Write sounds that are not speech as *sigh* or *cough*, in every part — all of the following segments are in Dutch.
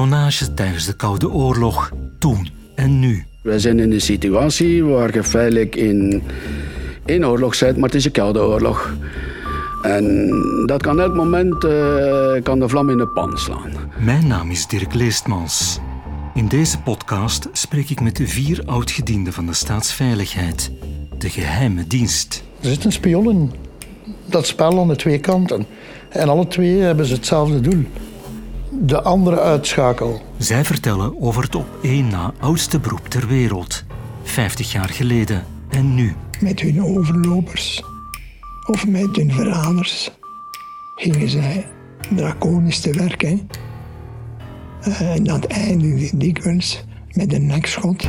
Spionage tijdens de Koude Oorlog, toen en nu. We zijn in een situatie waar je feitelijk in, in oorlog zit, maar het is een koude oorlog. En dat kan elk moment uh, kan de vlam in de pan slaan. Mijn naam is Dirk Leestmans. In deze podcast spreek ik met de vier oudgedienden van de staatsveiligheid, de geheime dienst. Er zit een spion in dat spel aan de twee kanten. En alle twee hebben ze hetzelfde doel. De andere uitschakel. Zij vertellen over het op één na oudste beroep ter wereld. 50 jaar geleden en nu. Met hun overlopers of met hun verraders gingen zij draconisch te werken. Eh, en dat eindigde dikwijls met een nekschot.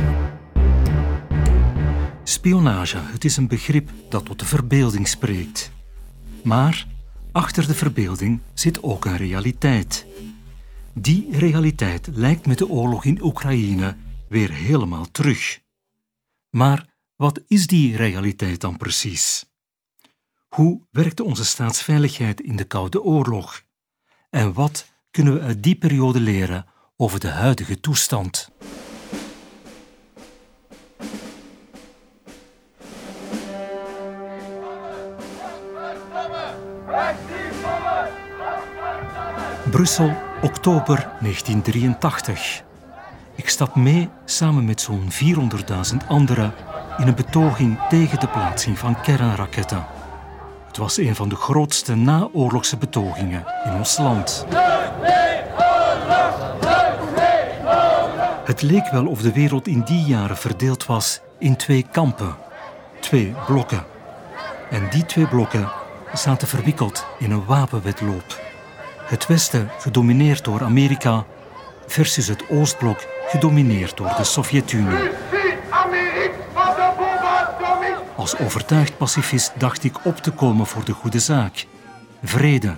Spionage, het is een begrip dat tot de verbeelding spreekt. Maar achter de verbeelding zit ook een realiteit. Die realiteit lijkt met de oorlog in Oekraïne weer helemaal terug. Maar wat is die realiteit dan precies? Hoe werkte onze staatsveiligheid in de Koude Oorlog? En wat kunnen we uit die periode leren over de huidige toestand? Brussel, oktober 1983. Ik stap mee samen met zo'n 400.000 anderen in een betoging tegen de plaatsing van kernraketten. Het was een van de grootste naoorlogse betogingen in ons land. Het leek wel of de wereld in die jaren verdeeld was in twee kampen, twee blokken. En die twee blokken zaten verwikkeld in een wapenwedloop. Het Westen, gedomineerd door Amerika, versus het Oostblok, gedomineerd door de Sovjet-Unie. Als overtuigd pacifist dacht ik op te komen voor de goede zaak. Vrede.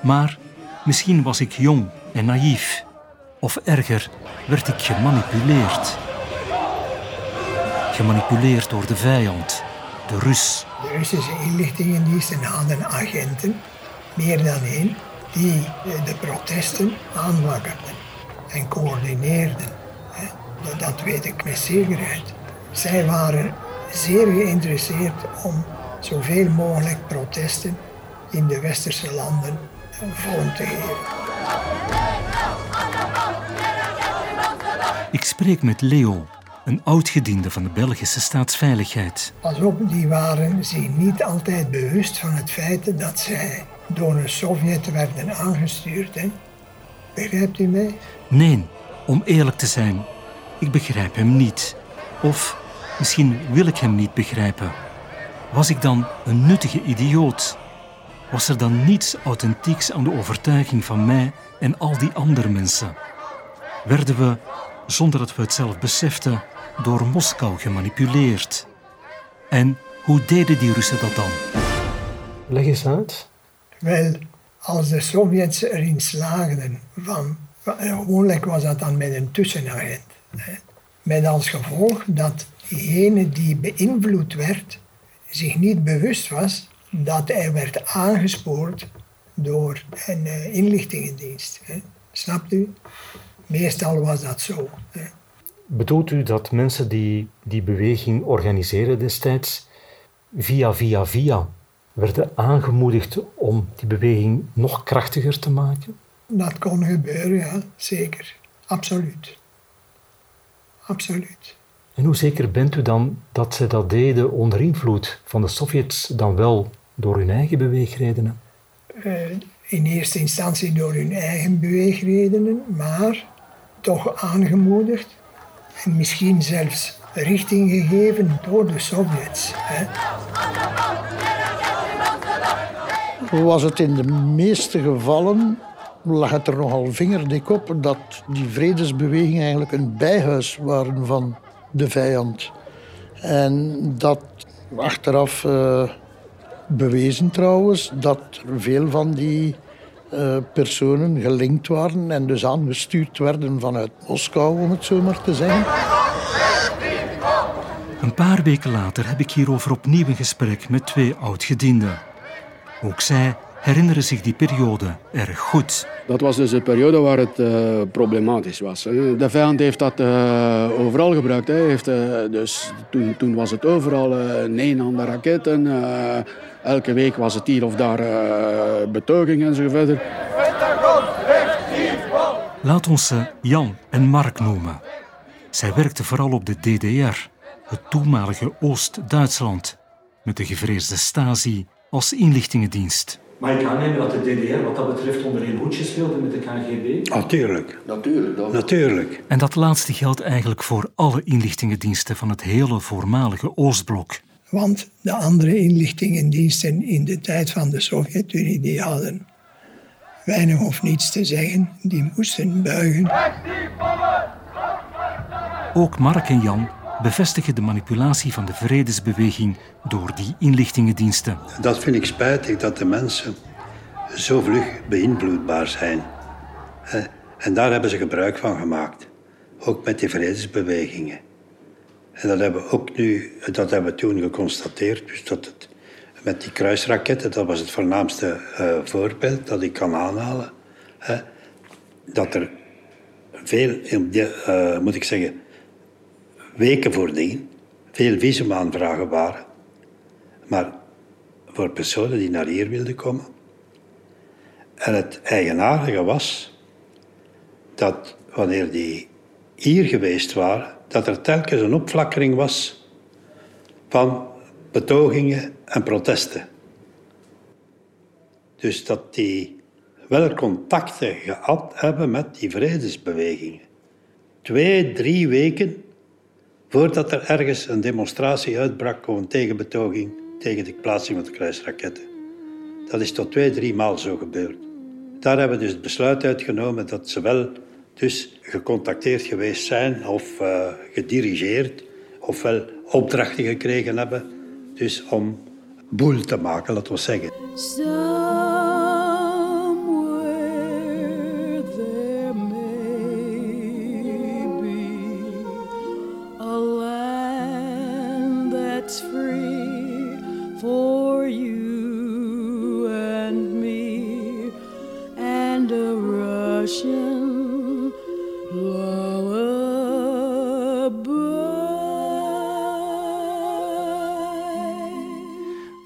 Maar misschien was ik jong en naïef. Of erger, werd ik gemanipuleerd. Gemanipuleerd door de vijand, de Rus. De Russische inlichtingendiensten hadden agenten, meer dan één, die de protesten aanwakkerden en coördineerden. Dat weet ik met zekerheid. Zij waren zeer geïnteresseerd om zoveel mogelijk protesten in de westerse landen vorm te geven. Ik spreek met Leo, een oud-gediende van de Belgische staatsveiligheid. Pas op, die waren zich niet altijd bewust van het feit dat zij door een Sovjet werden aangestuurd. Hè? Begrijpt u mij? Nee, om eerlijk te zijn, ik begrijp hem niet. Of misschien wil ik hem niet begrijpen. Was ik dan een nuttige idioot? Was er dan niets authentieks aan de overtuiging van mij en al die andere mensen? Werden we, zonder dat we het zelf beseften, door Moskou gemanipuleerd? En hoe deden die Russen dat dan? Leg eens uit. Wel, als de Sovjets erin slaagden van, gewoonlijk was dat dan met een tussenagent, hè, met als gevolg dat diegene die beïnvloed werd zich niet bewust was dat hij werd aangespoord door een uh, inlichtingendienst. Hè. Snapt u? Meestal was dat zo. Bedoelt u dat mensen die die beweging organiseerden destijds via via via werden aangemoedigd om die beweging nog krachtiger te maken? Dat kon gebeuren, ja, zeker. Absoluut. Absoluut. En hoe zeker bent u dan dat ze dat deden onder invloed van de Sovjets, dan wel door hun eigen beweegredenen? Uh, in eerste instantie door hun eigen beweegredenen, maar toch aangemoedigd en misschien zelfs richting gegeven door de Sovjets. Hè. Was het in de meeste gevallen, lag het er nogal vingerdik op, dat die vredesbeweging eigenlijk een bijhuis waren van de vijand. En dat achteraf uh, bewezen trouwens dat veel van die uh, personen gelinkt waren en dus aangestuurd werden vanuit Moskou, om het zo maar te zeggen. Een paar weken later heb ik hierover opnieuw een gesprek met twee oud-gedienden. Ook zij herinneren zich die periode erg goed. Dat was dus een periode waar het uh, problematisch was. De vijand heeft dat uh, overal gebruikt. Hè. Heeft, uh, dus toen, toen, was het overal nee aan de raketten. elke week was het hier of daar betoging enzovoort. Laat ons ze Jan en Mark noemen. Zij werkten vooral op de DDR, het toenmalige Oost-Duitsland, met de gevreesde Stasi als inlichtingendienst. Maar ik aannemen dat de DDR wat dat betreft onder een hoedje speelde met de KGB? Natuurlijk. Natuurlijk. Natuurlijk. En dat laatste geldt eigenlijk voor alle inlichtingendiensten van het hele voormalige Oostblok. Want de andere inlichtingendiensten in de tijd van de Sovjet-Unie die hadden weinig of niets te zeggen. Die moesten buigen. Ook Mark en Jan bevestigen de manipulatie van de vredesbeweging door die inlichtingendiensten. Dat vind ik spijtig dat de mensen zo vlug beïnvloedbaar zijn. En daar hebben ze gebruik van gemaakt. Ook met die vredesbewegingen. En dat hebben we ook nu, dat hebben we toen geconstateerd. Dus dat het, met die kruisraketten, dat was het voornaamste uh, voorbeeld dat ik kan aanhalen. Dat er veel, uh, moet ik zeggen, weken voordien veel visumaanvragen waren. Maar voor personen die naar hier wilden komen. En het eigenaardige was dat wanneer die hier geweest waren, dat er telkens een opflakkering was van betogingen en protesten. Dus dat die wel contacten gehad hebben met die vredesbewegingen. Twee, drie weken voordat er ergens een demonstratie uitbrak of een tegenbetoging tegen de plaatsing van de kruisraketten. Dat is tot twee, drie maal zo gebeurd. Daar hebben we dus het besluit uitgenomen dat ze wel dus gecontacteerd geweest zijn of uh, gedirigeerd ofwel opdrachten gekregen hebben dus om boel te maken, laten we zeggen.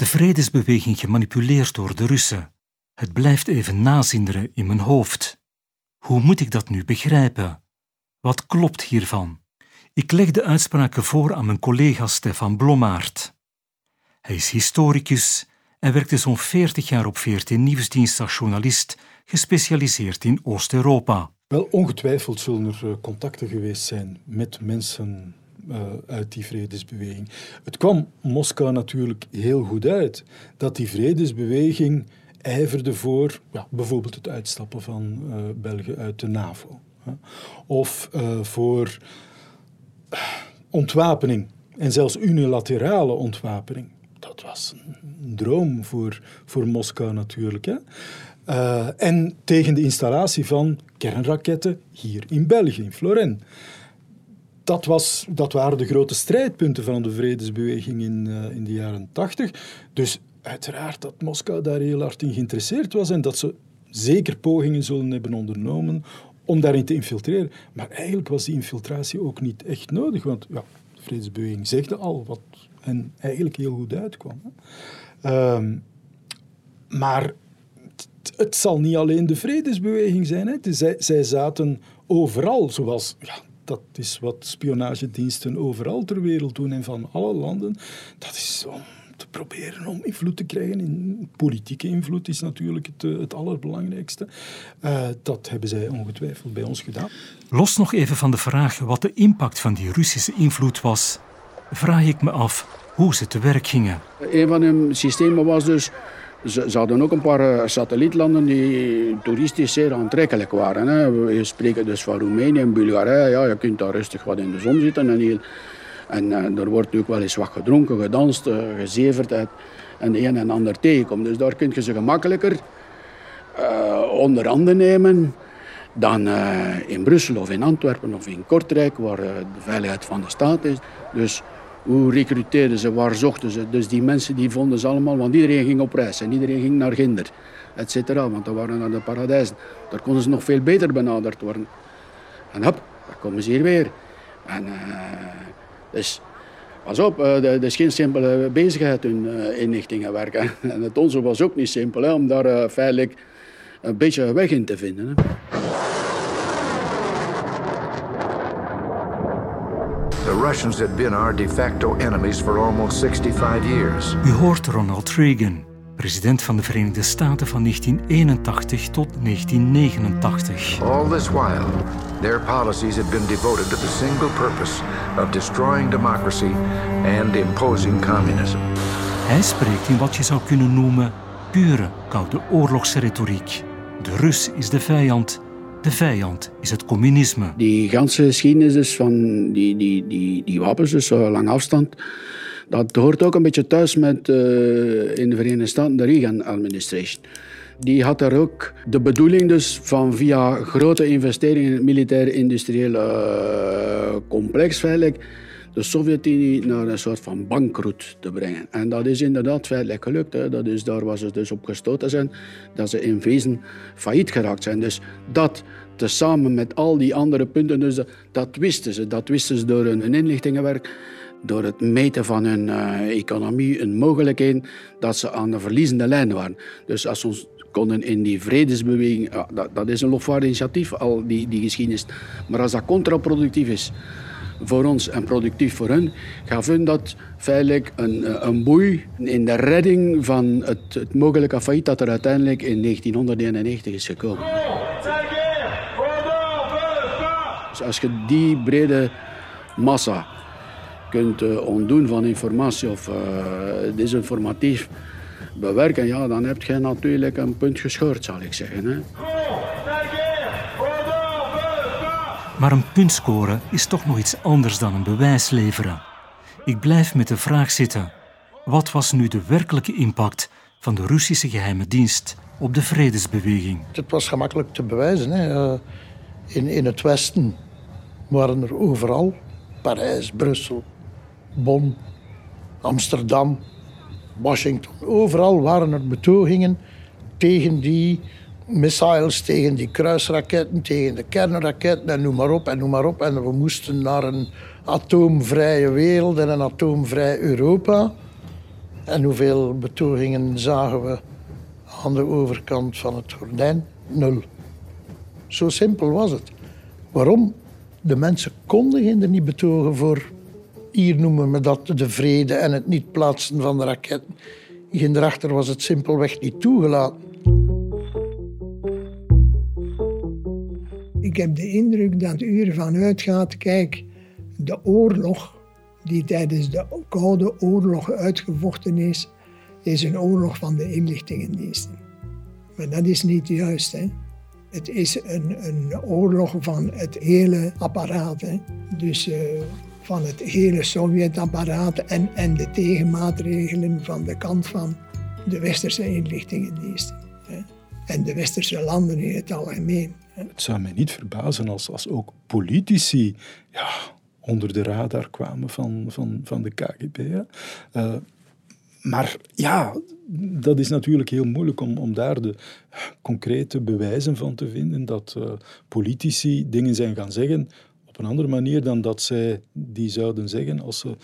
Vredesbeweging gemanipuleerd door de Russen. Het blijft even nazinderen in mijn hoofd. Hoe moet ik dat nu begrijpen? Wat klopt hiervan? Ik leg de uitspraken voor aan mijn collega Stefan Blommaert. Hij is historicus en werkte zo'n 40 jaar op VRT Nieuwsdienst als journalist, gespecialiseerd in Oost-Europa. Wel, ongetwijfeld zullen er eh, contacten geweest zijn met mensen uh, uit die vredesbeweging. Het kwam Moskou natuurlijk heel goed uit dat die vredesbeweging ijverde voor ja, bijvoorbeeld het uitstappen van uh, België uit de NAVO. Hè. Of uh, voor ontwapening en zelfs unilaterale ontwapening. Dat was een droom voor, voor Moskou natuurlijk. Hè. En tegen de installatie van kernraketten hier in België, in Florence dat, was, dat waren de grote strijdpunten van de vredesbeweging in, uh, in de jaren tachtig. Dus uiteraard dat Moskou daar heel hard in geïnteresseerd was en dat ze zeker pogingen zullen hebben ondernomen om daarin te infiltreren. Maar eigenlijk was die infiltratie ook niet echt nodig, want ja, de vredesbeweging zegde al wat hen eigenlijk heel goed uitkwam. Um, maar het zal niet alleen de vredesbeweging zijn. Zij zaten overal, zoals ja, dat is wat spionagediensten overal ter wereld doen en van alle landen. Dat is om te proberen om invloed te krijgen. In politieke invloed is natuurlijk het, eh, het allerbelangrijkste. Uh, dat hebben zij ongetwijfeld bij ons gedaan. Los nog even van de vraag wat de impact van die Russische invloed was, vraag ik me af hoe ze te werk gingen. Een van hun systemen was dus ze, ze, hadden ook een paar uh, satellietlanden die toeristisch zeer aantrekkelijk waren. Hè. We spreken dus van Roemenië en Bulgarije. Ja, je kunt daar rustig wat in de zon zitten. En, heel, en uh, er wordt natuurlijk wel eens wat gedronken, gedanst, uh, gezeverd en de een en ander tegenkomt. Dus daar kun je ze gemakkelijker onder handen nemen dan in Brussel of in Antwerpen of in Kortrijk, waar de veiligheid van de staat is. Dus Hoe recruteerden ze, waar zochten ze? Dus die mensen die vonden ze allemaal, want iedereen ging op reis en iedereen ging naar Ginder, et cetera. Want dat waren naar de paradijzen. Daar konden ze nog veel beter benaderd worden. En hop, daar komen ze hier weer. En, uh, dus pas op, uh, dat is geen simpele bezigheid hun inlichtingen werken. *laughs* En het onze was ook niet simpel hè, om daar feitelijk een beetje weg in te vinden. Hè. Russians had been our de facto enemies for almost 65 years. U hoort Ronald Reagan, president van de Verenigde Staten van 1981 tot 1989. All this while, their policies had been devoted to the single purpose of destroying democracy and imposing communism. Hij spreekt in wat je zou kunnen noemen pure koude oorlogsretoriek. De Rus is de vijand de vijand is het communisme. Die ganse geschiedenis dus van die, die, die, die wapens, dus lang afstand, dat hoort ook een beetje thuis met uh, in de Verenigde Staten de Reagan-administration. Die had er ook de bedoeling dus van via grote investeringen in het militair-industriële uh, complex feitelijk de Sovjet-Unie naar een soort van bankroet te brengen. En dat is inderdaad feitelijk gelukt. Hè. Dat is, daar was ze dus op gestoten zijn dat ze in wezen failliet geraakt zijn. Dus dat tezamen met al die andere punten, dus dat, wisten ze. Dat wisten ze door hun, inlichtingenwerk, door het meten van hun uh, economie, hun mogelijkheden, dat ze aan de verliezende lijn waren. Dus als ons konden in die vredesbeweging, dat, dat, is een lofwaardig initiatief, al die, die geschiedenis. Maar als dat contraproductief is, voor ons en productief voor hen, gaf hun dat feitelijk een, eh, een boei in de redding van het, het mogelijke failliet dat er uiteindelijk in 1991 is gekomen. Dus als je die brede massa kunt uh, ontdoen van informatie of uh, desinformatief bewerken, ja, dan heb je natuurlijk een punt gescheurd, zal ik zeggen. Hè. Maar een punt scoren is toch nog iets anders dan een bewijs leveren. Ik blijf met de vraag zitten. Wat was nu de werkelijke impact van de Russische geheime dienst op de vredesbeweging? Het was gemakkelijk te bewijzen. Hè. Eh, in, in het Westen waren er overal, Parijs, Brussel, Bonn, Amsterdam, Washington, overal waren er betogingen tegen die missiles, tegen die kruisraketten, tegen de kernraketten en noem maar op en noem maar op. En we moesten naar een atoomvrije wereld en een atoomvrij Europa. En hoeveel betogingen zagen we aan de overkant van het gordijn? Nul. Zo simpel was het. Waarom? De mensen konden er niet betogen voor, hier noemen we dat de vrede en het niet plaatsen van de raketten. Hierachter was het simpelweg niet toegelaten. Ik heb de indruk dat u ervan uitgaat, kijk, de oorlog die tijdens de Koude Oorlog uitgevochten is, is een oorlog van de inlichtingendiensten. Maar dat is niet juist. Hè? Het is een, een oorlog van het hele apparaat. Hè? Dus uh, van het hele Sovjetapparaat en, en de tegenmaatregelen van de kant van de westerse inlichtingendiensten. Hè? En de westerse landen in het algemeen. Het zou mij niet verbazen als, als ook politici ja, onder de radar kwamen van, van, van de KGB. Uh, maar ja, dat is natuurlijk heel moeilijk om, om daar de concrete bewijzen van te vinden dat uh, politici dingen zijn gaan zeggen op een andere manier dan dat zij die zouden zeggen als ze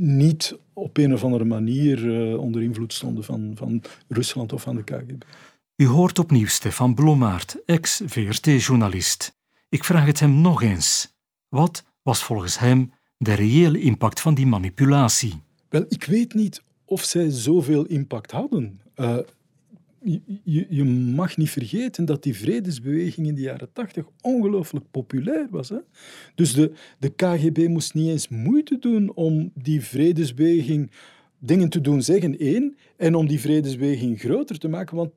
niet op een of andere manier uh, onder invloed stonden van, van Rusland of van de KGB. U hoort opnieuw Stefan Blommaert, ex-VRT-journalist. Ik vraag het hem nog eens. Wat was volgens hem de reële impact van die manipulatie? Wel, ik weet niet of zij zoveel impact hadden. Uh, je, je, mag niet vergeten dat die vredesbeweging in de jaren tachtig ongelooflijk populair was. Hè? Dus de, de KGB moest niet eens moeite doen om die vredesbeweging dingen te doen zeggen, één, en om die vredesbeweging groter te maken, want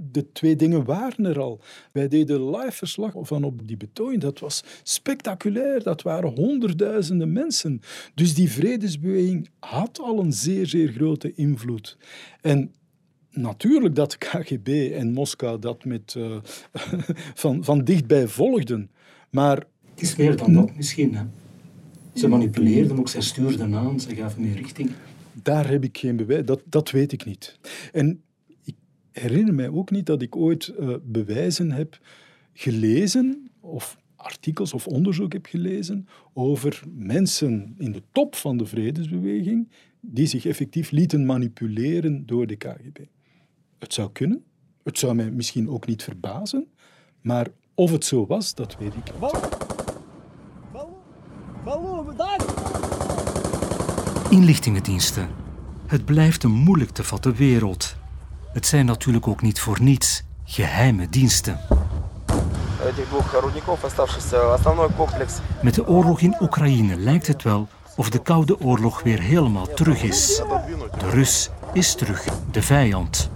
de twee dingen waren er al. Wij deden live verslag van op die betoging. Dat was spectaculair. Dat waren honderdduizenden mensen. Dus die vredesbeweging had al een zeer, zeer grote invloed. En natuurlijk dat *laughs* de KGB en Moskou dat met, uh, *laughs* van, van dichtbij volgden. Maar... Het is meer dan dat misschien, hè? Ze manipuleerden ook, zij stuurden aan, ze gaven meer richting. Daar heb ik geen bewijs, dat, dat weet ik niet. En herinner mij ook niet dat ik ooit uh, bewijzen heb gelezen of artikels of onderzoek heb gelezen over mensen in de top van de vredesbeweging die zich effectief lieten manipuleren door de KGB. Het zou kunnen, het zou mij misschien ook niet verbazen, maar of het zo was, dat weet ik niet. Inlichtingendiensten. Het blijft een moeilijk te vatten wereld. Het zijn natuurlijk ook niet voor niets geheime diensten. Met de oorlog in Oekraïne lijkt het wel of de Koude Oorlog weer helemaal terug is. De Rus is terug, de vijand.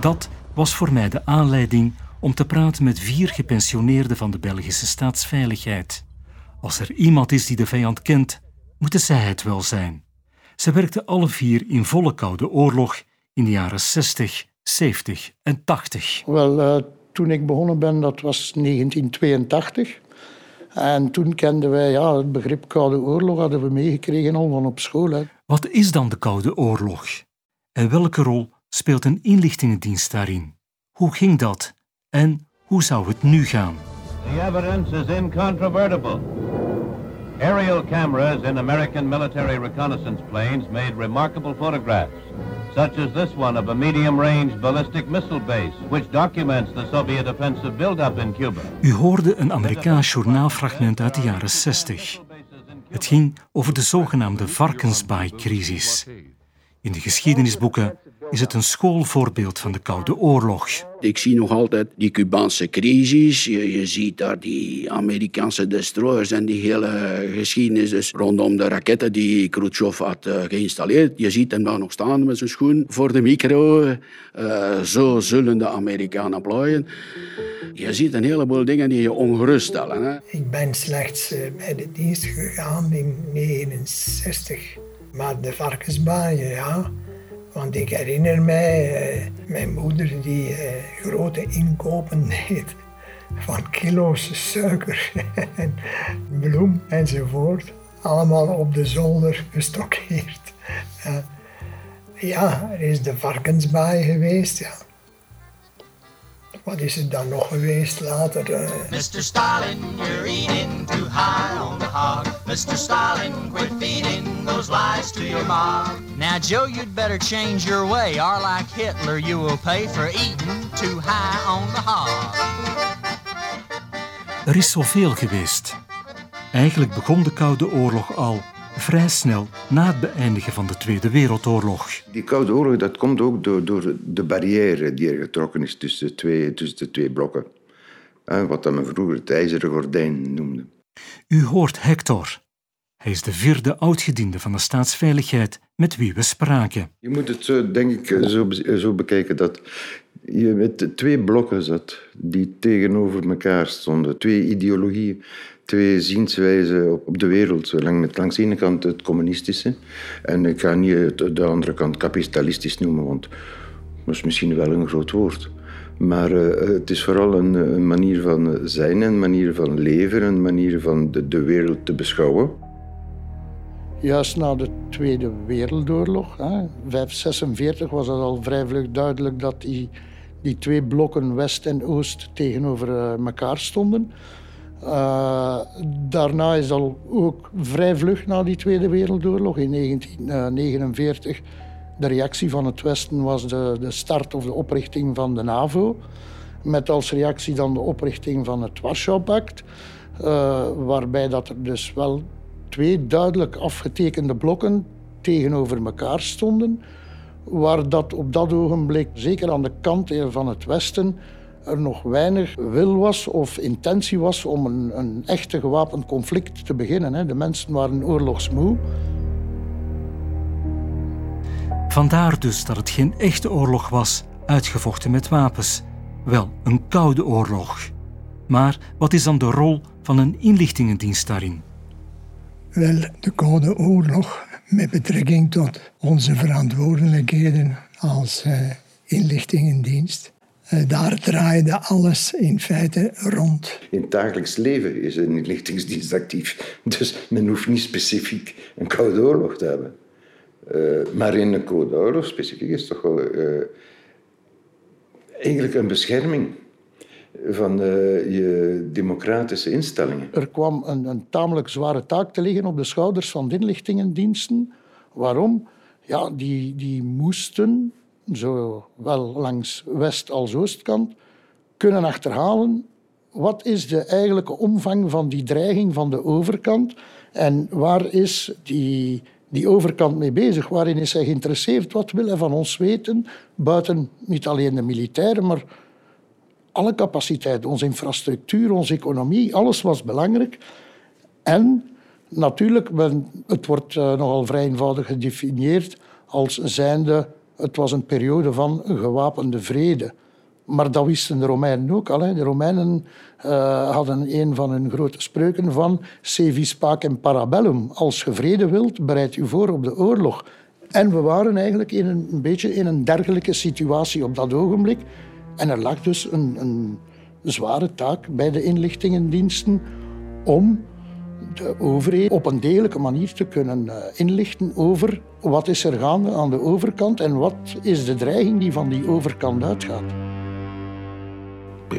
Dat was voor mij de aanleiding om te praten met vier gepensioneerden van de Belgische staatsveiligheid. Als er iemand is die de vijand kent, moeten zij het wel zijn. Ze werkten alle vier in volle Koude Oorlog in de jaren 60, 70 en 80. Wel, uh, toen ik begonnen ben, dat was 1982. En toen kenden wij ja, het begrip Koude Oorlog, hadden we meegekregen al van op school. Hè. Wat is dan de Koude Oorlog? En welke rol speelt een inlichtingendienst daarin? Hoe ging dat? En hoe zou het nu gaan? The evidence is incontrovertible. Aerial cameras in American military reconnaissance planes made remarkable photographs, such as this one of a medium-range ballistic missile base, which documents the Soviet offensive build-up in Cuba. U hoorde een Amerikaans journaalfragment uit de jaren 60. Het ging over de zogenaamde Varkensbaai-crisis. In de geschiedenisboeken is het een schoolvoorbeeld van de Koude Oorlog. Ik zie nog altijd die Cubaanse crisis. Je, je ziet daar die Amerikaanse destroyers en die hele geschiedenis dus rondom de raketten die Khrushchev had uh, geïnstalleerd. Je ziet hem daar nog staan met zijn schoen voor de micro. Uh, zo zullen de Amerikanen plooien. Je ziet een heleboel dingen die je ongerust stellen. Hè? Ik ben slechts uh, bij de dienst gegaan in 1969. Maar de varkensbaaien, ja want ik herinner mij uh, mijn moeder die uh, grote inkopen deed van kilo's suiker *laughs* en bloem enzovoort. Allemaal op de zolder gestockeerd. Ja, er is de varkensbaai geweest, ja. Wat is het dan nog geweest later? Uh... Mr. Stalin, you're eating too high on the hog. Mr. Stalin, quit feeding those lies to your mom. Now, Joe, you'd better change your way, or like Hitler, you will pay for eating too high on the hog. Er is zoveel geweest. Eigenlijk begon de Koude Oorlog al vrij snel na het beëindigen van de Tweede Wereldoorlog. Die Koude Oorlog dat komt ook door, door de barrière die er getrokken is tussen de twee, tussen de twee blokken. Wat men vroeger het ijzeren gordijn noemde. U hoort Hector. Hij is de vierde oudgediende van de staatsveiligheid met wie we spraken. Je moet het denk ik, zo, zo bekijken dat je met twee blokken zat die tegenover elkaar stonden. Twee ideologieën twee zienswijzen op de wereld. Langs de ene kant het communistische en ik ga niet de andere kant kapitalistisch noemen, want dat is misschien wel een groot woord. Maar uh, het is vooral een, een, manier van zijn, een manier van leven, een manier van de, de wereld te beschouwen. Juist na de Tweede Wereldoorlog, hè, 1946, was het al vrij vlug duidelijk dat die, die twee blokken West en Oost tegenover uh, elkaar stonden. Uh, daarna is al ook vrij vlug na die Tweede Wereldoorlog in 1949 de reactie van het Westen was de, de start of de oprichting van de NAVO. Met als reactie dan de oprichting van het Warschau-pact. Waarbij dat er dus wel twee duidelijk afgetekende blokken tegenover elkaar stonden. Waar dat op dat ogenblik, zeker aan de kant van het Westen, er nog weinig wil was of intentie was om een, een echte gewapend conflict te beginnen. De mensen waren oorlogsmoe. Vandaar dus dat het geen echte oorlog was, uitgevochten met wapens. Wel een koude oorlog. Maar wat is dan de rol van een inlichtingendienst daarin? Wel, de Koude Oorlog met betrekking tot onze verantwoordelijkheden als uh, inlichtingendienst Eh, daar draaide alles in feite rond. In het dagelijks leven is een inlichtingsdienst actief. Dus men hoeft niet specifiek een koude oorlog te hebben. Uh, maar in een koude oorlog specifiek is toch wel eigenlijk een bescherming van je democratische instellingen. Er kwam een, een, tamelijk zware taak te liggen op de schouders van de inlichtingendiensten. Waarom? Ja, die, die moesten zowel langs west- als oostkant, kunnen achterhalen wat is de eigenlijke omvang van die dreiging van de overkant en waar is die, die overkant mee bezig? Waarin is hij geïnteresseerd? Wat wil hij van ons weten? Buiten niet alleen de militairen, maar alle capaciteiten, onze infrastructuur, onze economie, alles was belangrijk. En natuurlijk, het wordt eh, nogal vrij eenvoudig gedefinieerd als zijnde het was een periode van gewapende vrede. Maar dat wisten de Romeinen ook al. De Romeinen uh, hadden een van hun grote spreuken van se vis pacem parabellum. Als je vrede wilt, bereid je voor op de oorlog. En we waren eigenlijk in een beetje in een dergelijke situatie op dat ogenblik. En er lag dus een, een zware taak bij de inlichtingendiensten om de overheid op een degelijke manier te kunnen eh, inlichten over wat is er gaande aan de overkant en wat is de dreiging die van die overkant uitgaat.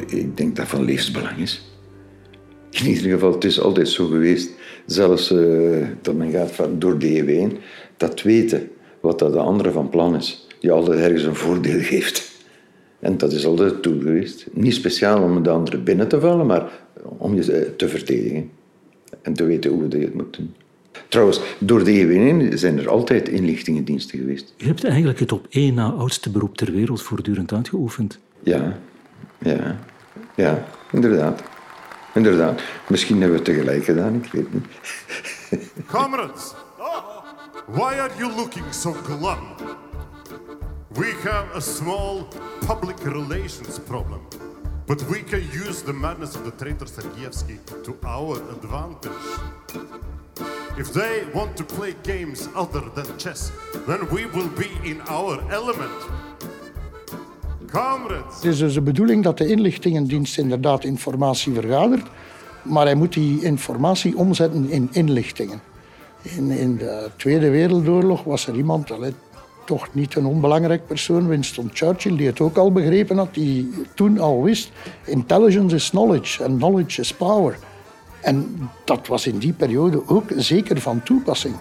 Ik denk dat van levensbelang is. In ieder geval, het is altijd zo geweest, zelfs uh, dat men gaat van door de eeuw dat weten wat dat de andere van plan is, die altijd ergens een voordeel geeft. En dat is altijd het doel geweest. Niet speciaal om de andere binnen te vallen, maar om je eh, te verdedigen en te weten hoe je het moet doen. Trouwens, door de eeuwen zijn er altijd inlichtingendiensten geweest. Je hebt eigenlijk het op één na oudste beroep ter wereld voortdurend uitgeoefend. Ja, ja, ja, inderdaad. Inderdaad. Misschien hebben we het tegelijk gedaan, ik weet niet. Comrades, why are you looking so glum? We have a small public relations problem. But we can use the madness of the traitor Sergeyevsky to our advantage. If they want to play games other than chess, then we will be in our element. Comrades. Het is dus de bedoeling dat de inlichtingendienst inderdaad informatie vergadert, maar hij moet die informatie omzetten in inlichtingen. In, in de Tweede Wereldoorlog was er iemand, toch niet een onbelangrijk persoon, Winston Churchill, die het ook al begrepen had, die toen al wist, intelligence is knowledge en knowledge is power. En dat was in die periode ook zeker van toepassing.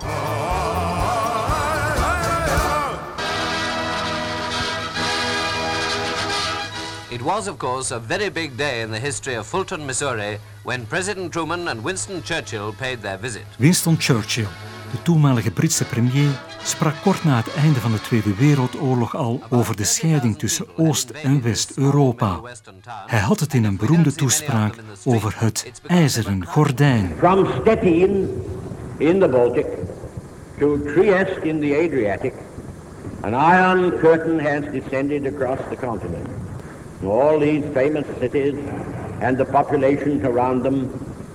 It was, of course, a very big day in the history of Fulton, Missouri, when President Truman and Winston Churchill paid their visit. Winston Churchill, de toenmalige Britse premier, sprak kort na het einde van de Tweede Wereldoorlog al over de scheiding tussen Oost- en West-Europa. Hij had het in een beroemde toespraak over het ijzeren gordijn. From Stettin in the Baltic to Trieste in the Adriatic, an iron curtain has descended across the continent. All these famous cities and the populations around them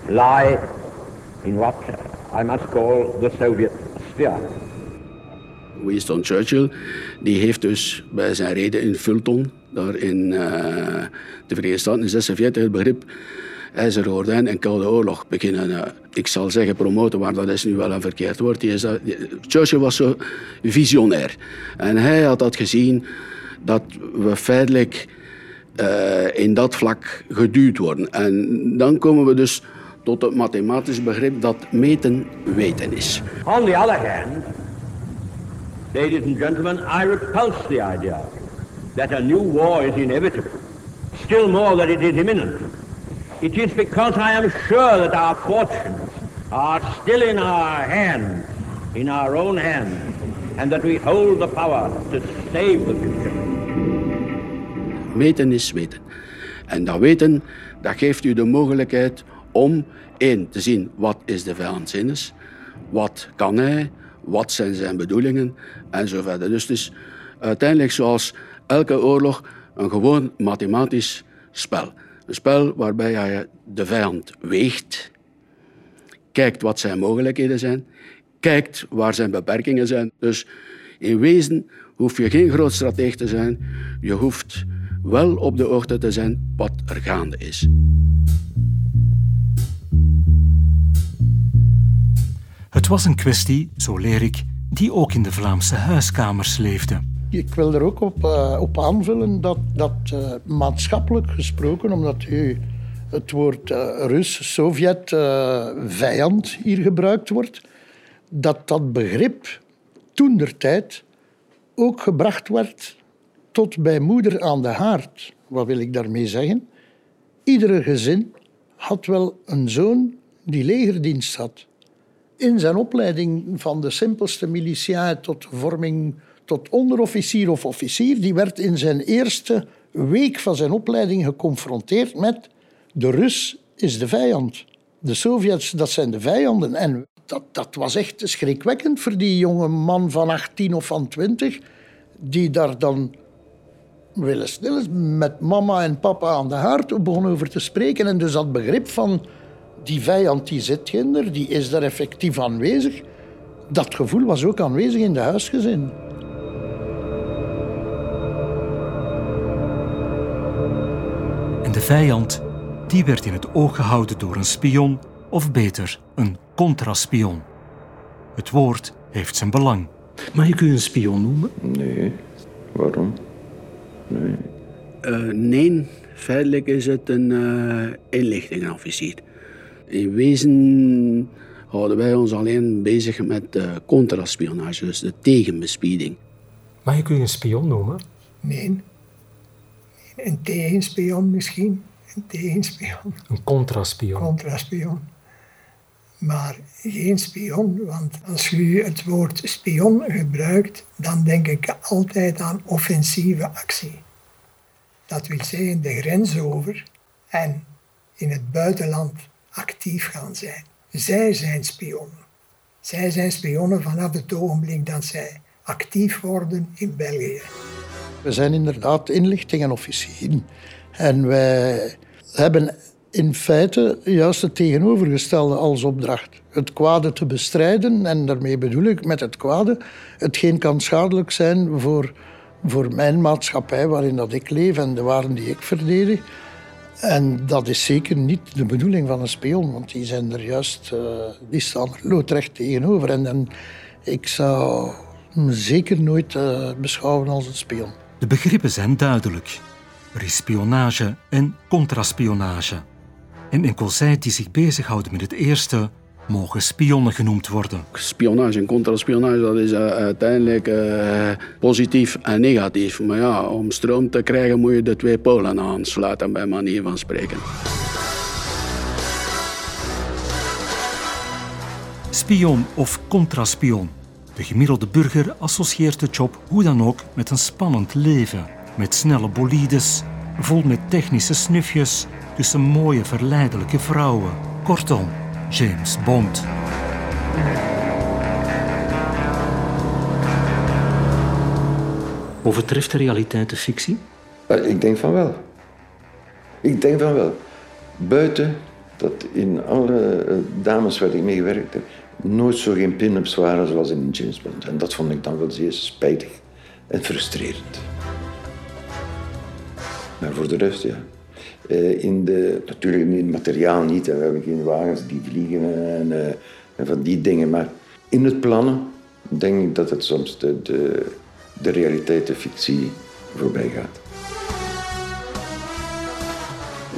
lie in what I must call the Soviet sphere. Winston Churchill die heeft dus bij zijn reden in Fulton, daar in uh, de Verenigde Staten in 46, het begrip ijzeren gordijn en koude oorlog beginnen, uh, ik zal zeggen promoten, maar dat is nu wel een verkeerd woord. Is, uh, Churchill was zo visionair. En hij had dat gezien dat we feitelijk in dat vlak geduwd worden. En dan komen we dus tot het mathematisch begrip dat meten weten is. On the other hand, ladies and gentlemen, I repulse the idea that a new war is inevitable. Still more that it is imminent. It is because I am sure that our fortunes are still in our hands, in our own hands, and that we hold the power to save the future. Meten is weten. En dat weten, dat geeft u de mogelijkheid om één, te zien wat is de vijand wat kan hij, wat zijn zijn bedoelingen en zo verder. Dus het is uiteindelijk zoals elke oorlog een gewoon mathematisch spel. Een spel waarbij je de vijand weegt, kijkt wat zijn mogelijkheden zijn, kijkt waar zijn beperkingen zijn. Dus in wezen hoef je geen groot strateeg te zijn. Je hoeft wel op de hoogte te zijn wat er gaande is. Het was een kwestie, zo leer ik, die ook in de Vlaamse huiskamers leefde. Ik wil er ook op, uh, op aanvullen dat, dat uh, maatschappelijk gesproken, omdat het woord uh, Rus, Sovjet, vijand hier gebruikt wordt, dat dat begrip toen der tijd ook gebracht werd tot bij moeder aan de haard. Wat wil ik daarmee zeggen? Iedere gezin had wel een zoon die legerdienst had. In zijn opleiding van de simpelste militia tot vorming tot onderofficier of officier, die werd in zijn eerste week van zijn opleiding geconfronteerd met de Rus is de vijand. De Sovjets, dat zijn de vijanden. En dat, dat was echt schrikwekkend voor die jonge man van 18 of van 20, die daar dan willen stil met mama en papa aan de haard begon over te spreken. En dus dat begrip van die vijand die zit ginder, die is daar effectief aanwezig. Dat gevoel was ook aanwezig in de huisgezin. En de vijand, die werd in het oog gehouden door een spion, of beter, een contraspion. Het woord heeft zijn belang. Mag ik u een spion noemen? Nee. Waarom? Nee. Uh, nee, feitelijk is het een uh, inlichtingenofficier. In wezen houden wij ons alleen bezig met uh, contraspionage, dus de tegenbespieding. Mag ik u een spion noemen? Nee. Een tegenspion misschien. Een tegenspion. Een contraspion. Contraspion. Maar geen spion, want als u het woord spion gebruikt, dan denk ik altijd aan offensieve actie. Dat wil zeggen de grens over en in het buitenland actief gaan zijn. Zij zijn spionnen. Zij zijn spionnen vanaf het ogenblik dat zij actief worden in België. We zijn inderdaad inlichtingenofficieren. En wij hebben in feite juist het tegenovergestelde als opdracht. Het kwade te bestrijden, en daarmee bedoel ik met het kwade, hetgeen kan schadelijk zijn voor, voor mijn maatschappij waarin dat ik leef en de waarden die ik verdedig. En dat is zeker niet de bedoeling van een spion, want die zijn er juist, uh, die staan loodrecht tegenover. En, en ik zou me zeker nooit uh, beschouwen als een spion. De begrippen zijn duidelijk. Er is spionage en contraspionage. En enkels zij die zich bezighouden met het eerste, mogen spionnen genoemd worden. Spionage en contraspionage, dat is uh, uiteindelijk uh, positief en negatief. Maar ja, om stroom te krijgen moet je de twee polen aansluiten, bij manier van spreken. Spion of contraspion. De gemiddelde burger associeert de job hoe dan ook met een spannend leven. Met snelle bolides, vol met technische snufjes, tussen mooie verleidelijke vrouwen. Kortom, James Bond. Overtreft de realiteit de fictie? Ik denk van wel. Ik denk van wel. Buiten dat in alle eh, dames waar ik mee gewerkt heb, nooit zo geen pin-ups waren zoals in James Bond. En dat vond ik dan wel zeer spijtig en frustrerend. Maar voor de rest, ja. Uh, in de, natuurlijk in het materiaal niet. En we hebben geen wagens die vliegen en, uh, en, van die dingen. Maar in het plannen denk ik dat het soms de, de, de realiteit, de fictie voorbij gaat.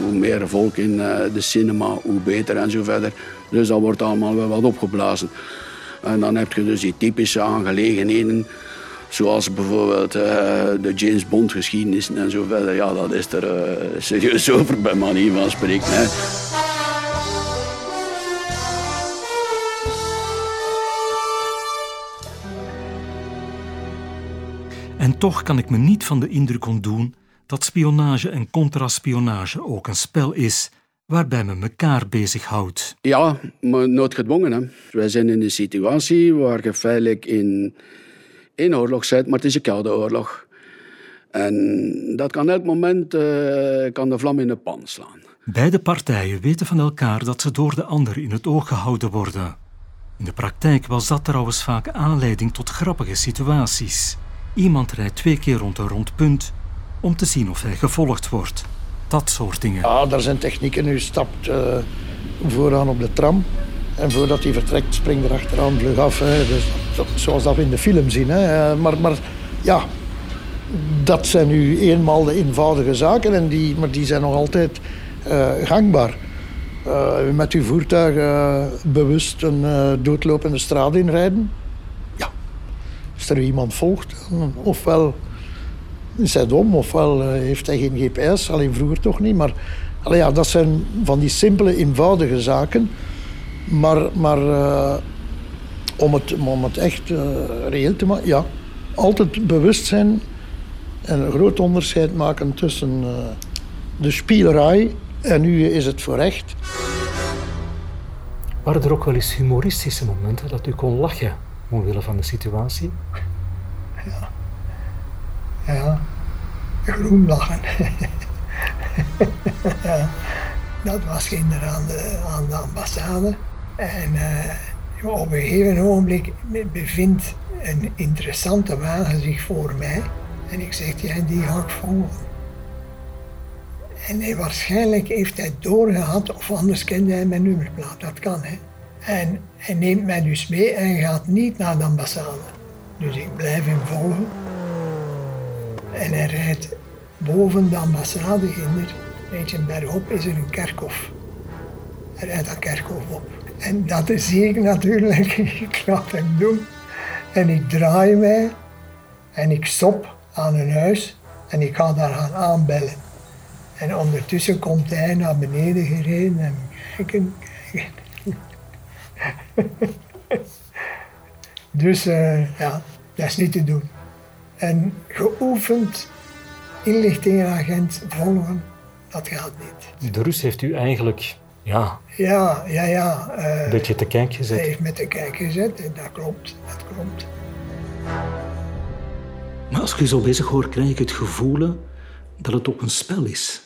Hoe meer volk in uh, de cinema, hoe beter en zo verder. Dus dat wordt allemaal wel wat opgeblazen. En dan heb je dus die typische aangelegenheden Zoals bijvoorbeeld uh, de James Bond geschiedenis en zo verder. Ja, dat is er uh, serieus *laughs* over bij manier van spreken. Hè. En toch kan ik me niet van de indruk ontdoen dat spionage en contraspionage ook een spel is waarbij men elkaar bezighoudt. Ja, maar noodgedwongen. Hè. Wij zijn in een situatie waar je feitelijk in in oorlog zit, maar het is een koude oorlog. En dat kan elk moment uh, kan de vlam in de pan slaan. Beide partijen weten van elkaar dat ze door de ander in het oog gehouden worden. In de praktijk was dat trouwens vaak aanleiding tot grappige situaties. Iemand rijdt twee keer rond een rond punt, om te zien of hij gevolgd wordt. Dat soort dingen. Ja, daar zijn technieken. U stapt uh, vooraan op de tram. En voordat hij vertrekt, springt er achteraan vlug af. Hè. Dus dat, zoals dat we in de film zien. Hè. Maar, maar ja, dat zijn nu eenmaal de eenvoudige zaken. En die, maar die zijn nog altijd uh, gangbaar. Uh, met uw voertuig bewust een doodlopende straat inrijden. Ja, als er iemand volgt, ofwel is hij dom, ofwel heeft hij geen GPS. Alleen vroeger toch niet. Maar allee, ja, dat zijn van die simpele, eenvoudige zaken. Maar, maar om, het, om het echt reëel te maken, ja, altijd bewust zijn en een groot onderscheid maken tussen de spielerij en nu is het voor echt. Waren er ook wel eens humoristische momenten dat u kon lachen omwille van de situatie? Ja. Ja. Groen lachen. *laughs* ja. Dat was inderdaad aan de, aan de ambassade. En uh, op een gegeven ogenblik bevindt een interessante wagen zich voor mij. En ik zeg, ja, die ga ik volgen. En hij, waarschijnlijk heeft hij doorgehad, of anders kende hij mijn nummerplaat. Dat kan, hè. En hij neemt mij dus mee en gaat niet naar de ambassade. Dus ik blijf hem volgen. En hij rijdt boven de ambassade in er, weet je, bergop is er een kerkhof. Hij rijdt dat kerkhof op. En dat zie ik natuurlijk, *laughs* ik laat hem doen. En ik draai mij en ik stop aan een huis en ik ga daar gaan aanbellen. En ondertussen komt hij naar beneden gereden en kijken, *laughs* dus uh, ja, dat is niet te doen. En geoefend inlichtingenagent volgen, dat gaat niet. De Rus heeft u eigenlijk, ja... Ja, ja, ja. Uh, een beetje te kijk gezet. Hij heeft met te kijk gezet, en dat klopt, dat klopt. Maar als ik je zo bezig hoor, krijg ik het gevoel dat het ook een spel is.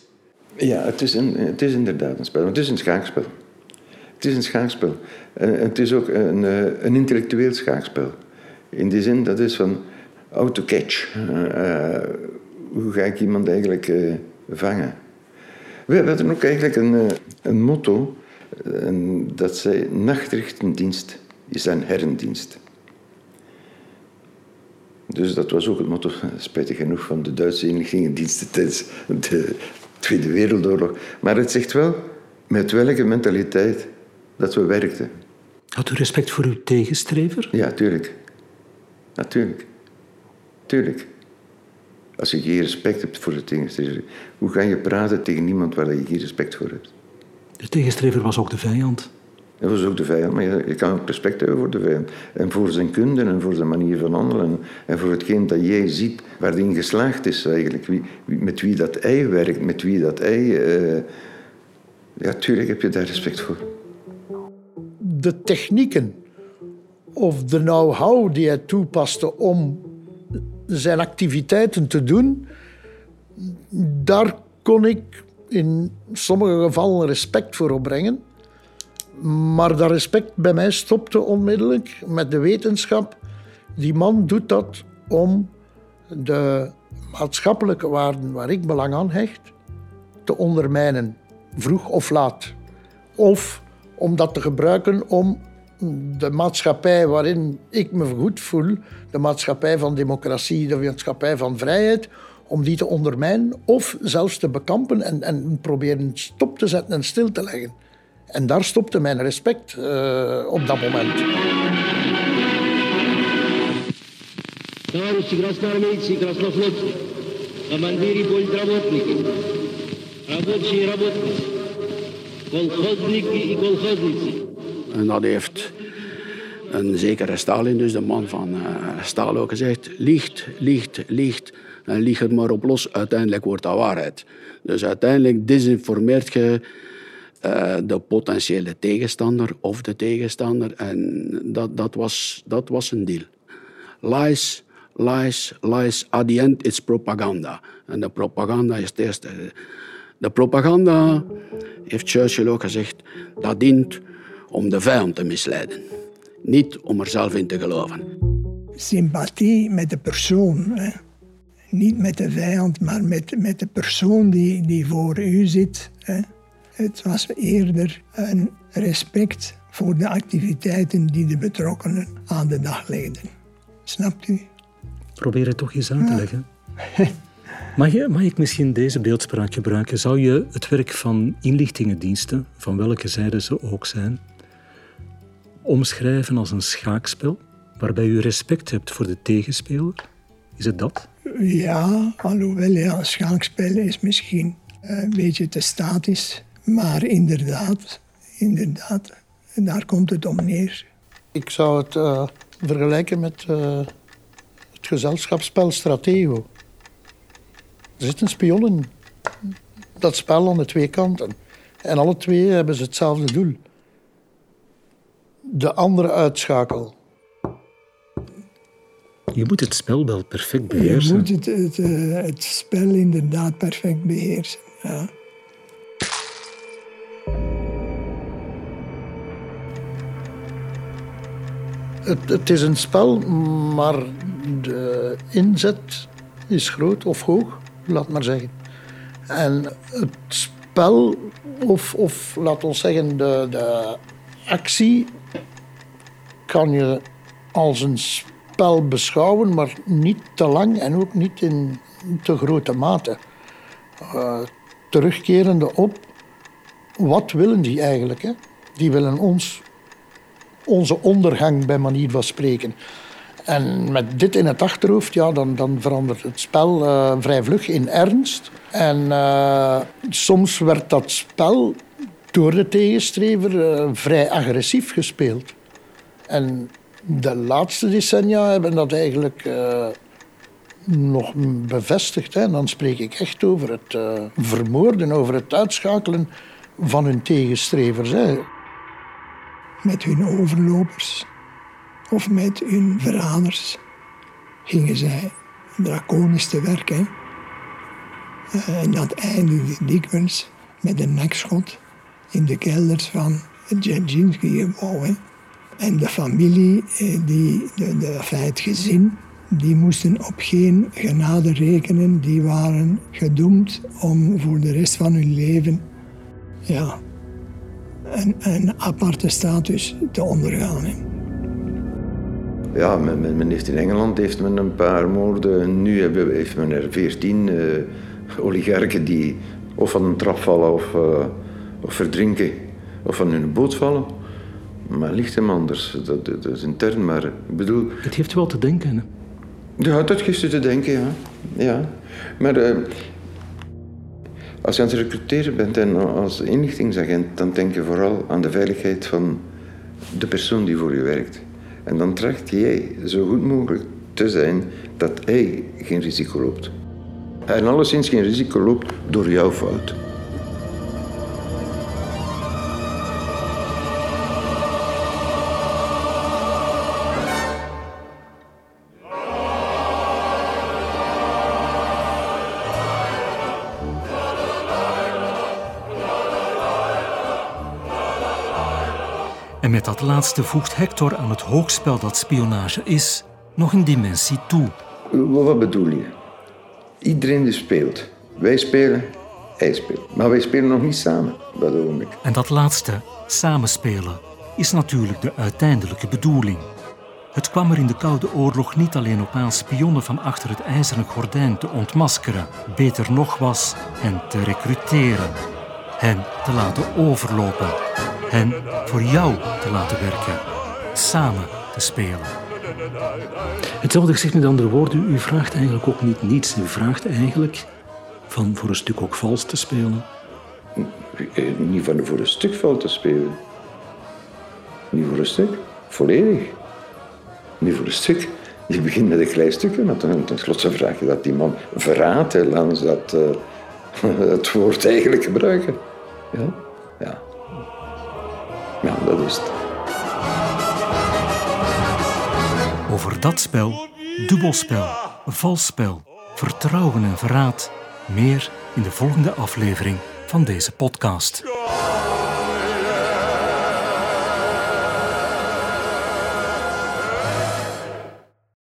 Ja, het is, een, het is inderdaad een spel. Het is een schaakspel. Het is een schaakspel. En het is ook een, eh, een intellectueel schaakspel. In die zin, dat is van how to catch. Uh, hoe ga ik iemand eigenlijk uh, vangen? We hadden ook eigenlijk een, een motto. En dat zei, nachtrichtendienst is een herrendienst. Dus dat was ook het motto, spijtig genoeg, van de Duitse inlichtingendiensten tijdens de Tweede Wereldoorlog. Maar het zegt wel met welke mentaliteit dat we werkten. Had u respect voor uw tegenstrever? Ja, tuurlijk. Natuurlijk. Tuurlijk. Als je geen respect hebt voor de tegenstrever, hoe ga je praten tegen iemand waar je geen respect voor hebt? De tegenstrever was ook de vijand. Dat was ook de vijand, maar je, kan ook respect hebben voor de vijand. En voor zijn kunde en voor zijn manier van handelen. En voor hetgeen dat jij ziet, waar hij geslaagd is eigenlijk. Wie, met wie dat hij werkt, met wie dat hij... Uh, ja, tuurlijk heb je daar respect voor. De technieken of de know-how die hij toepaste om zijn activiteiten te doen, daar kon ik in sommige gevallen respect voor opbrengen. Maar dat respect bij mij stopte onmiddellijk met de wetenschap. Die man doet dat om de maatschappelijke waarden waar ik belang aan hecht te ondermijnen, vroeg of laat. Of om dat te gebruiken om de maatschappij waarin ik me goed voel, de maatschappij van democratie, de maatschappij van vrijheid, om die te ondermijnen of zelfs te bekampen en, en proberen stop te zetten en stil te leggen. En daar stopte mijn respect uh, op dat moment. Товарищи красноармейцы и краснофлотцы, командиры и политработники, рабочие и работницы, колхозники и колхозницы. en dat heeft een zekere Stalin, dus de man van uh, Stalin, ook gezegd: liegt, liegt, liegt. En lieg er maar op los, uiteindelijk wordt dat waarheid. Dus uiteindelijk desinformeert je uh, de potentiële tegenstander of de tegenstander. En dat, dat, was, dat was een deal. Lies, lies, lies. At the end, it's propaganda. En de propaganda is het eerste. De propaganda, heeft Churchill ook gezegd, dat dient om de vijand te misleiden. Niet om er zelf in te geloven. Sympathie met de persoon. Hè. niet met de vijand, maar met, met de persoon die, die voor u zit. Hè. Het was eerder een respect voor de activiteiten die de betrokkenen aan de dag legden. Snapt u? Probeer het toch eens uit te leggen. *laughs* Mag, je, mag ik misschien deze beeldspraak gebruiken? Zou je het werk van inlichtingendiensten, van welke zijde ze ook zijn, omschrijven als een schaakspel waarbij u respect hebt voor de tegenspeler? Is het dat? Ja, alhoewel ja, schaakspel is misschien een beetje te statisch. Maar inderdaad, inderdaad, daar komt het om neer. Ik zou het uh, vergelijken met uh, het gezelschapsspel Stratego. Er zit een spion in dat spel aan de twee kanten. En alle twee hebben ze hetzelfde doel. De andere uitschakelen. Je moet het spel wel perfect beheersen. Je moet het, het, uh, het spel inderdaad perfect beheersen. Ja. Het, het, is een spel, maar de inzet is groot of hoog, laat maar zeggen. En het spel, of, of laat ons zeggen, de, de actie, kan je als een spel beschouwen, maar niet te lang en ook niet in te grote mate. Uh, terugkerende op, wat willen die eigenlijk? Hè? Die willen ons onze ondergang, bij manier van spreken. En met dit in het achterhoofd, ja, dan, dan verandert het spel uh, vrij vlug in ernst. En uh, soms werd dat spel door de tegenstrever vrij agressief gespeeld. En de laatste decennia hebben dat eigenlijk nog bevestigd. Hè. En dan spreek ik echt over het vermoorden, over het uitschakelen van hun tegenstrevers. Hè met hun overlopers of met hun verraders gingen zij draconisch te werk. Hè. Eh, en dat eindigde dikwijls met een nekschot in de kelders van het Dzerzhinsky-gebouw. En de familie, eh, die, de, de, het gezin, die moesten op geen genade rekenen. Die waren gedoemd om voor de rest van hun leven ja, een, aparte status te ondergaan. Ja, men, heeft in Engeland heeft men een paar moorden. Nu heeft men er veertien uh, oligarchen die of van een trap vallen of, uh, of verdrinken of van hun boot vallen. Maar ligt hem anders. Dat, dat, is intern, maar ik bedoel... Het geeft wel te denken, hè? Ja, dat geeft te denken, ja. ja. Maar uh, als je aan het recruteren bent en als inlichtingsagent, dan denk je vooral aan de veiligheid van de persoon die voor je werkt. En dan tracht jij zo goed mogelijk te zijn dat hij geen risico loopt. En alleszins geen risico loopt door jouw fout. Met dat laatste voegt Hector aan het hoogspel dat spionage is nog een dimensie toe. Wat bedoel je? Iedereen die speelt. Wij spelen, hij speelt. Maar wij spelen nog niet samen, dat ik. En dat laatste, samenspelen, is natuurlijk de uiteindelijke bedoeling. Het kwam er in de Koude Oorlog niet alleen op aan spionnen van achter het ijzeren gordijn te ontmaskeren. Beter nog was hen te recruteren, hen te laten overlopen hen voor jou te laten werken, samen te spelen. Hetzelfde gezegd met andere woorden, u vraagt eigenlijk ook niet niets. U vraagt eigenlijk van voor een stuk ook vals te spelen. Eh, niet van voor een stuk vals te spelen. Niet voor een stuk, volledig. Niet voor een stuk. Je begint met een klein stukje, maar tenslotte vraag je dat die man verraadt, laat dat uh, *laughs* het woord eigenlijk gebruiken. Ja? Ja. Over dat spel, dubbelspel, valspel, vertrouwen en verraad. Meer in de volgende aflevering van deze podcast.